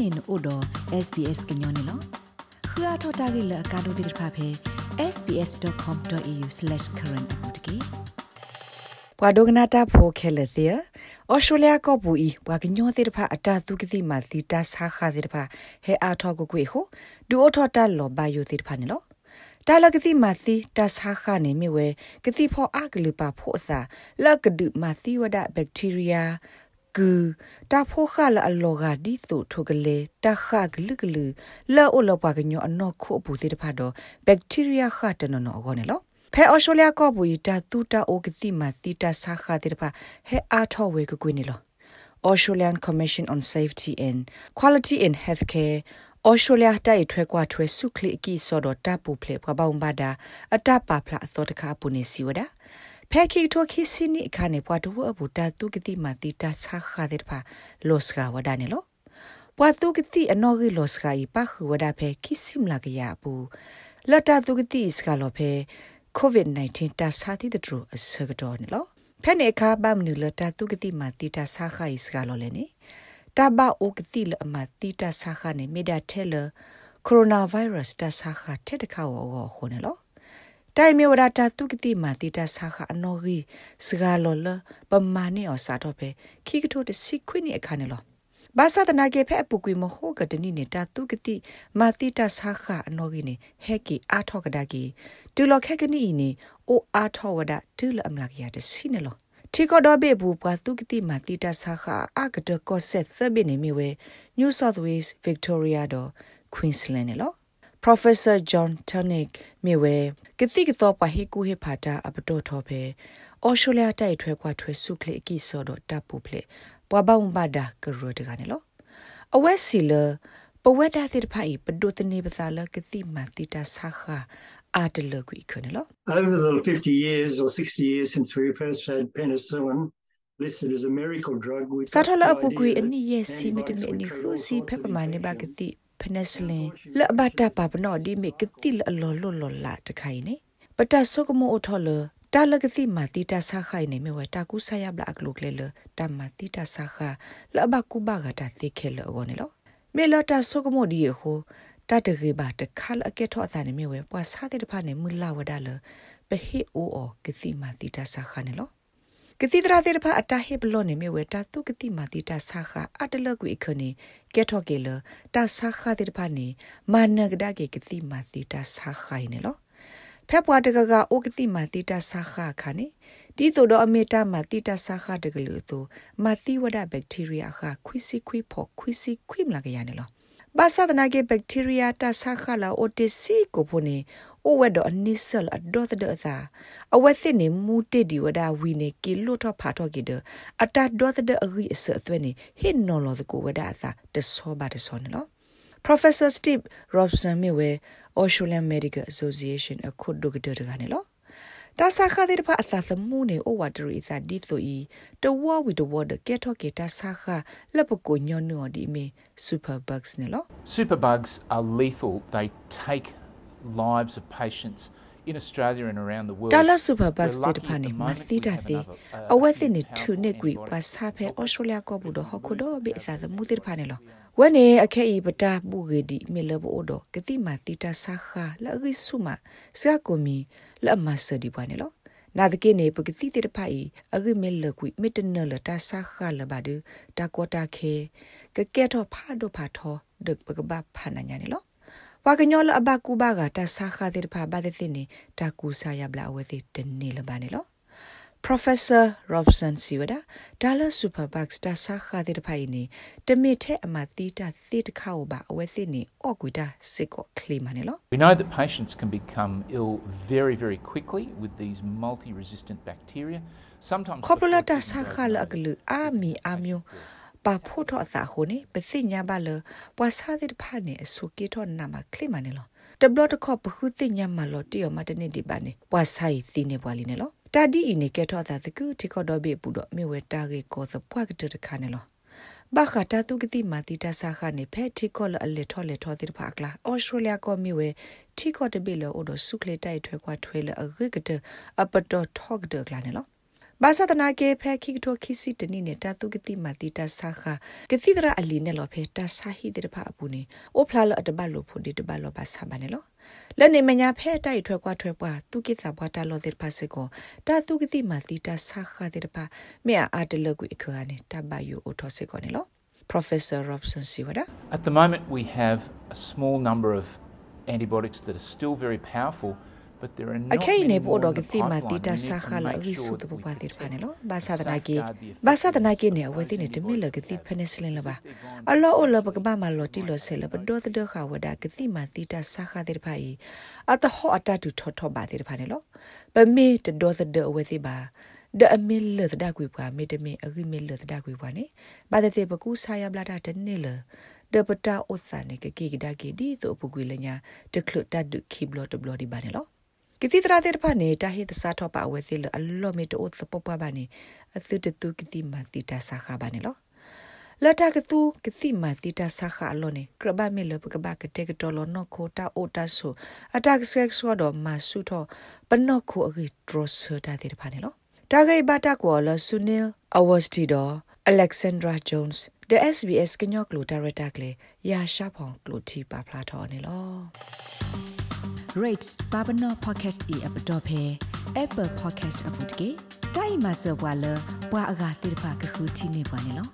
နေနို့တော့ SBS ကညောနေလောခရထတာဂိလကာဒိုဒီဖာဖေ sbs.com.au/current အပူတကေဘွာဒိုဂနာတာဖိုခဲလက်သေးဩစတြေးလျကပူဤဘွာကညောသေးတဖာအတာသူကတိမာသီတာဆာခါသေးတဖာဟဲအားထောက်ကိုကွေဟုဒူအထော်တာလောဘယိုသေးတဖာနေလောတာလကတိမာစီတဆာခါနေမြဝဲကတိဖောအကလူပါဖို့အစာလကဒုမာစီဝဒဘက်တီးရီးယား ကူတာဖိုခလာအလောဂါဒီသုထိုကလေတခဂလကလူလောအလောပါကညောအနောခုအပူသေးတဖတ်တော့ဘက်တီးရီးယားခတ်တနော်နော်အောနေလောဖဲအော်စတြေးလျကောဘူတာတူတာအိုကတိမာတီတာဆာခါတဲ့ဖာဟဲအားထောဝေကကွေးနေလော Australian Commission on Safety and Quality in Healthcare ဩစတြေးလျတိုက်ထွဲကွာထွဲစုခလီကီစောဒတာပူဖလေပဘောင်ဘာဒာအတပါဖလာအသောတခါပူနေစီဝဒါ ဖဲခီတိုခီစီနီခါနေပွားတူအဘူတာတုကတိမတီတာချခါတဲ့ဖာလော့စကဝဒါနေလောပွားတုကတိအနော်ဂီလော့စကဤပခဝဒါဖဲခီစီမလာကရဘူးလတ်တာတုကတိစကလောဖဲ COVID-19 တာစာတိတထရအစကတော့နေလောဖဲနေခါဘမ်နူလတာတုကတိမတီတာဆာခါဤစကလောလဲနေတဘအိုကတိလအမတီတာဆာခါနေမေဒါထဲလကိုရိုနာဗိုင်းရပ်စ်တာဆာခါတဲ့တခါဝောခုနေလော တိုင်မေဝဒတာတုကတိမာတိတာဆာခအနော်ကြီးစဂါလောလပမာနီအောစာတော့ပဲခိကထိုတစီခွိနေအခါနေလောဘာသာတနာကေဖဲအပူကွေမဟုတ်ကတနိနေတာတုကတိမာတိတာဆာခအနော်ကြီးနေဟဲကီအာထောကဒါကီတူလခက်ကနီနေအိုအာထောဝဒတူလအမလာကရတစီနေလောတီကောဒဘေဘူပွားတုကတိမာတိတာဆာခအာကတကောဆက်သဘိနေမီဝဲ New South Wales Victoria တော့ Queensland နေလော Professor John Tonic မြေဝဲကတိကတော့ပဟိကူဟေဖာတာအပတော်ထောပဲအော်ရှိုလျာတိုက်ထွဲကွာထွဲစုခလေအကိစောတော့တပ်ပူဖလေပွားပေါင်းပါတာကရတကနေလောအဝက်စီလပဝက်ဒါသစ်ဖိုင်ပဒုတနေပစာလကတိမတိတာဆာခာအာတလကွေခနလော Over the 50 years or 60 years since we first had penicillin listed as a miracle drug we စာထလအပူကွေအနိယစီမတမအနိခုစီ ဖက်ပမာနေပါကတိဖနက်စလင်လဘတာပါပနောဒီမေကတိလလောလောလောလာတခိုင်နေပတဆုကမောထောလတာလကစီမာတီတာဆာခိုင်နေမြဝတာကုဆာယဘလာအကလုကလေလတမာတီတာဆာခလဘကုဘဂတာသိခဲလောဂောနေလောမေလတာဆုကမောဒီဟိုတတရေဘာတခါလအကေထောအသနေမြဝပွာစားတဲ့ဖာနေမူလာဝဒါလပဟေအိုအောကစီမာတီတာဆာခနေလော ကတိတရာတဲ့ဖာအတဟေဘလောနေမြဝတာတုကတိမာတိတာဆာခအတလကွေခနေကဲထော့ကေလတာဆာခတဲ့ဖာနေမာနဂဒကေကတိမာတိတာဆာခိုင်နေလောဖက်ပွားတကကအိုကတိမာတိတာဆာခခါနေဒီဆိုတော့အမေတာမာတိတာဆာခတကလူတို့မာတိဝဒဘက်တီးရီးယားခခွိစီခွိဖို့ခွိစီခွိမလာကရနေလော ဘာသာတနာကေဘက်တီးရီးယားတာဆာခလာအိုတစီကိုဖို့နေအိုဝဲတော့အနိဆလအဒေါ်တဲ့သာအဝဲစစ်နေမူတေဒီဝဒါဝီနေကီလိုတော့ဖာတော့ကေဒအတာဒေါ်တဲ့အဂီအစအသွဲနေဟင်နော်လောကိုဝဒါသာတဆောပါတဆောနေလော Professor Steve Robson မြေဝဲ Australian Medical Association အခုဒုကတတကနေလော တာစာခတဲ့ဖာအသသမူနေဩဝါဒရီစာဒီဆိုဤတဝဝီတဝဒကက်ထော့ကေတာစာခလပကိုညောနောဒီမီ superbugs နေလော Superbugs are lethal they take lives of patients in Australia and around the world. Dala superbugs de pane ma ti da ti. Awe ti ni thu ne gwi pa sa phe Australia ko bu do hokudo be sa sa mu ti pane lo. ဝနေအခဲဤပတာပူဂေဒီမေလဘောဒကတိမာတိတာဆာခာလရိဆုမစကကိုမီလအမဆဒီပွားနေလောနာတကိနေပကတိတေတဖိုင်အဂိမေလကွိမီတနလတာဆာခာလဘဒတာကောတာခေကကဲတော့ဖာဒိုဖာထောဒကပကဘဖာနညာနေလော ဝါကညောလအဘကူဘာကတာဆာခာတေတဖာဘာတေတိနေတာကူဆာယဘလာဝတိတနေလဘာနေလော Professor Robson Siwada Dala Superbugs ta sa kha de phai ni temi the amati ta thi ta kha ba awe thi ni ogwita sikko klima ne lo We know that patients can become ill very very quickly with these multi-resistant bacteria sometimes Kopula ta sa kha la aglu a mi a myo ပါဖို့တော့အသာခုနေပစိညာပါလပွာစားတဲ့ဖာနေအစုကေတော့နာမခလိမနေလောတဘလတ်ခေါပခုသိညာမလောတရမတနေဒီပါနေပွာဆိုင်စီနေပွာလီနေလောတာဒီအင်းကေထောတာစကူတီခေါ်တော့ဘေပူတော့မြေဝဲတာကေကောသပွားကတတခါနေလောဘာခတာတုကတိမာတီတာစာခနေဖဲတီခေါ်လအလက်ထော်လက်ထော်တိဖာကလာအော်စတြေးလျကောမြေဝဲတီခေါ်တဘေလောအိုဒဆုခလေတိုက်ထွဲခွာထွဲလအဂိကတအပတော်ထော့ကတကလာနေလော ဘာသာတနာကေဖဲခိကတိုခိစီတနိနေတာတုကတိမတိတာဆာခကစီဒရာအလီနေလောဖဲတာဆာဟီတေဖာအပူနေအိုဖလာလအတဘလိုဖိုဒီတဘလောပါဆာဘနေလောလက်နေမညာဖဲတိုက်ထွဲကွာထွဲပွားသူကိစ္စဘွားတာလောတေဖာစေကိုတာတုကတိမတိတာဆာခတေဖာမေအာတလကွေခါနေတာဘယိုအိုထောစေကိုနေလော Professor Robson Siwada At the moment we have a small number of antibiotics that are still very powerful but there are not akai many ne more bo in do the ki ma pipeline. ti ta We need sa to kha la make ri sure su that to we ba dir phane protect lo ba sa da na ki safeguard the ba sa da na ki effectiveness ne of we ti those ne te mi la ki ti antibiotics penicillin la ba that they've gone a lo o la ba ka ba ma lo ti lo se la ba do ta do kha wa da ki ti ma ti ta sa kha dir pha yi a ta ho ata tu tho tho ba dir phane lo ba me te do ta do we ti ba ဒအမီလသဒကွေပွားမေတမေအဂိမီလသဒကွေပွားနေဘာတဲ့ပကူဆာယဘလာတာတနေလဒပတာဥသနေကကေကဒါကေဒီသို့ပကွေလညာတခလတဒခိဘလတဘလဒီဘာနေလော ကတိတရာတဲ့ဖာနေတာဟိတစာတော့ပါဝဲစီလအလောမီတိုသပပဘာနေအသုတတုကတိမတိတာစာခဘာနေလောလတာကတူကစီမတိတာစာခအလောနေကရဘမေလပကဘကတေကတော်လောနခိုတာအိုတာဆူအတက်ဆက်ဆောတော့မဆုတော့ပနော့ခိုအဂီဒရဆတာတဲ့ဖာနေလောတာဂိဘတာကောလဆုနီလအဝစတီဒို Alexandra Jones the SBS ကညော့ကလိုဒါရတာကလေရာရှာဖောင်ကလိုတီပါဖလာတော်နေလော rates babano podcast e app dot phe apple podcast app တကေတိုင်မဆဘွာလဘွာအဂါတိဖာကခုတီနေပါနေလော